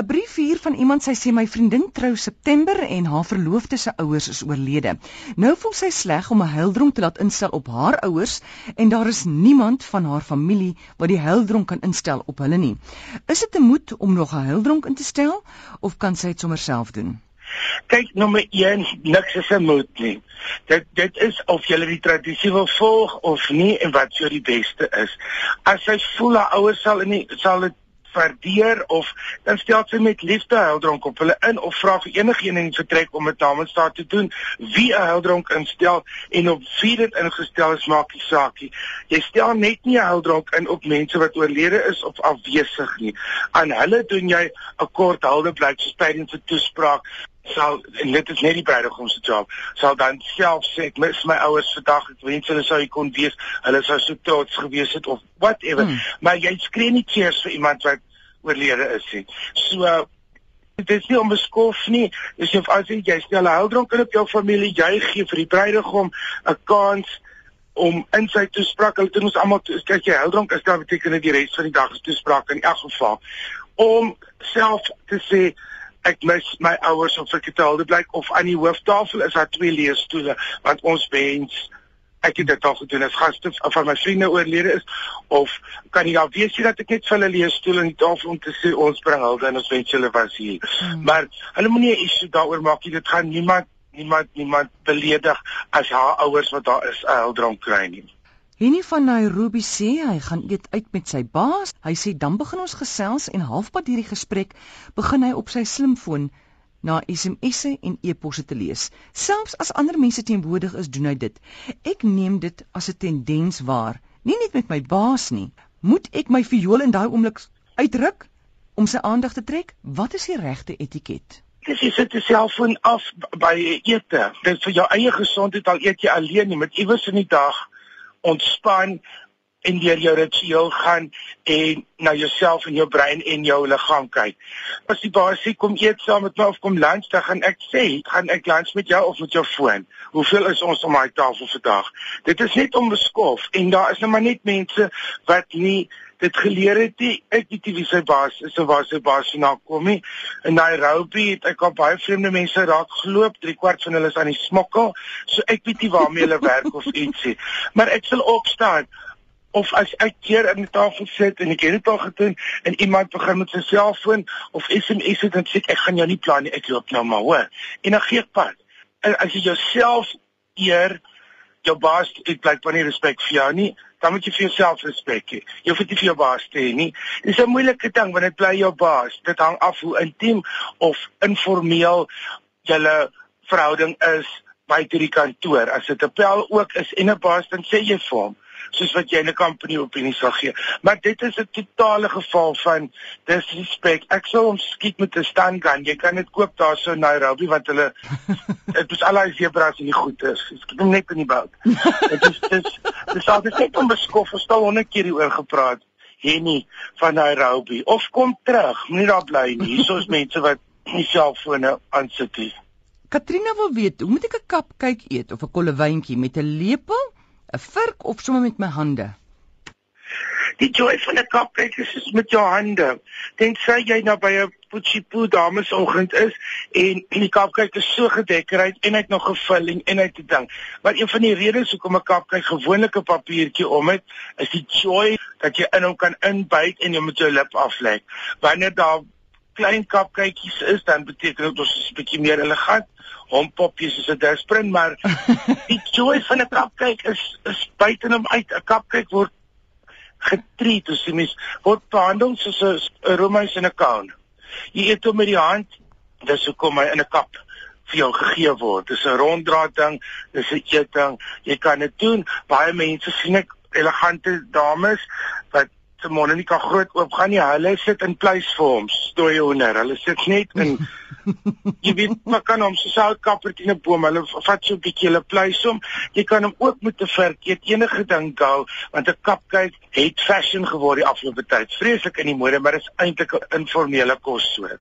'n Brief hier van iemand sy sê my vriendin trou September en haar verloofde se ouers is oorlede. Nou voel sy sleg om 'n huildronk te laat instel op haar ouers en daar is niemand van haar familie wat die huildronk kan instel op hulle nie. Is dit te moed om nog 'n huildronk in te stel of kan sy dit sommer self doen? Kyk nommer 1, niks is 'n moed nie. Dit dit is of jy die tradisie wil volg of nie en wat vir die beste is. As sy voel haar ouers sal in sal dit waardeer of dan stel sy met liefde huildronk op. Hulle in of vra vir enigiemand in die vertrek om dit namens haar te doen wie 'n huildronk instel en op wie dit ingestel is maak nie saak nie. Jy stel net nie 'n huildronk in op mense wat oorlede is of afwesig nie. Aan hulle doen jy 'n kort huldeblyk soos tydens 'n toespraak sal en dit is net die bruidegom se job sal dan self sê ek mis my ouers vandag ek wens hulle sou hier kon wees hulle sou so trots gewees het of whatever. Hmm. maar jy skree nie cheers vir iemand wat oorlede is nie. So dit is nie onbeskof nie. Dis of as jy stel 'n huildronk in op jou familie jy gee vir die bruidegom 'n kans om in sy toespraak hulle doen ons almal kyk jy huildronk is dan beteken dit die res van die dag is toespraak in elk geval om self te sê ek mis my ouers of ek het dit blyk of aan die hooftafel is daar twee leesstoele want ons wens ek het dit al gedoen. As gaste van my vriende oorlede is of kan jy al weet jy dat ek net vir hulle leesstoel in die tafel om te sê ons bring hulde en ons wens julle was hier. Hmm. maar hulle moenie 'n issue daaroor maak jy dit gaan niemand niemand niemand beledig as haar ouers wat daar is 'n huildronk kry nie Henny van Nairobi sê hy gaan eet uit met sy baas. Hy sê dan begin ons gesels en halfpad hierdie gesprek begin hy op sy slimfoon na SMS'e en e-posse te lees. Selfs as ander mense teenwoordig is, doen hy dit. Ek neem dit as 'n tendens waar, nie net met my baas nie. Moet ek my viool in daai oomblik uitdruk om sy aandag te trek? Wat is die regte etiket? Dis jy sit die selfoon af by ete. Dit vir jou eie gesondheid al eet jy alleen nie, met iewers in die dag ontspan en deur jou ritueel gaan en na jouself en jou brein en jou liggaam kyk. As baas sê kom eet saam met my of kom lunch, dan gaan ek sê, gaan ek lunch met jou of met jou foon? Hoeveel is ons om daai tafel vandag? Dit is net om beskof en daar is nou maar net mense wat nie dit geleer het nie. Ek weet nie wie sy baas is of waar sy baas vandaan kom nie. In Nairobi het ek al baie vreemde mense raak geloop, 3 kwart van hulle is aan die smokkel. So ek weet nie waarmee hulle werk of ietsie. Maar ek sal opstaan of as ek keer in die tafel sit en ek het dit al gedoen en iemand begin met sy selfoon of SMS het en sê ek gaan jou nie plan nie, ek loop nou maar hoor. En dan gee ek pad. En as jy jouself eer, jou baas het blykbaar nie respek vir jou nie dan moet jy vir jouself respek hê. Jy hoef dit vir jou baas te hê nie. Dit is 'n moeilike ding want dit bly jou baas. Dit hang af hoe intiem of informeel julle verhouding is buite die kantoor. As dit 'n pel ook is en 'n baas dan sê jy vir hom soos wat jy in 'n company opinie sal gee. Maar dit is 'n totale geval van disrespect. Ek sou hom skiet met 'n stand gun. Jy kan dit koop daar so in Nairobi want hulle dit is al daai zebras en die goeie. Skiet hom net in die bout. Dit is dis dis al dis net om beskof, verstaan 100 keer hieroor gepraat. Henny van Nairobi of kom terug. Moenie daar bly nie. Hier is mense wat nie selfone aansit nie. Katrina wil weet, hoe moet ek 'n kap kyk eet of 'n kollewyntjie met 'n lepel 'n vurk of sommer met my hande? Die joy van 'n cupcake is is met jou hande. Dink sy jy nou by 'n puchipu damesoggend is en die cupcake is so gedekoreer en hy het nog gevulling en hy het 'n ding. Maar een van die redes hoekom 'n cupcake gewoonlik 'n papiertjie om het, is die joy dat jy in hom kan inbyt en jy met jou lip aflek. Wanneer daar klein kapkykies is, dan beteken dit ons is 'n bietjie meer elegant. Hompoppies is 'n dasprint, maar die joy van 'n kapkyk is is buite hom uit. 'n Kapkyk word getreat, as jy mens word behandel soos 'n roomys in 'n kan. Jy eet hom met die hand, dis hoekom hy in 'n kap vir jou gegee word. Dis 'n ronddraad ding, dis 'n eetding. Jy kan dit doen. Baie mense sien ek elegante dames wat se monde nie kan groot oop gaan nie. Hulle sit in pleisvorms, stoei hoender. Hulle sit net in jy weet, maar kan hom so sout kappertjie in 'n boom. Hulle vat so 'n bietjie hulle pleisom. Jy kan hom ook met 'n verkeerd enige ding gou, want 'n kapkyk het fashion geword die afgelope tyd. Vreeslik in die mode, maar is eintlik 'n informele kossoort.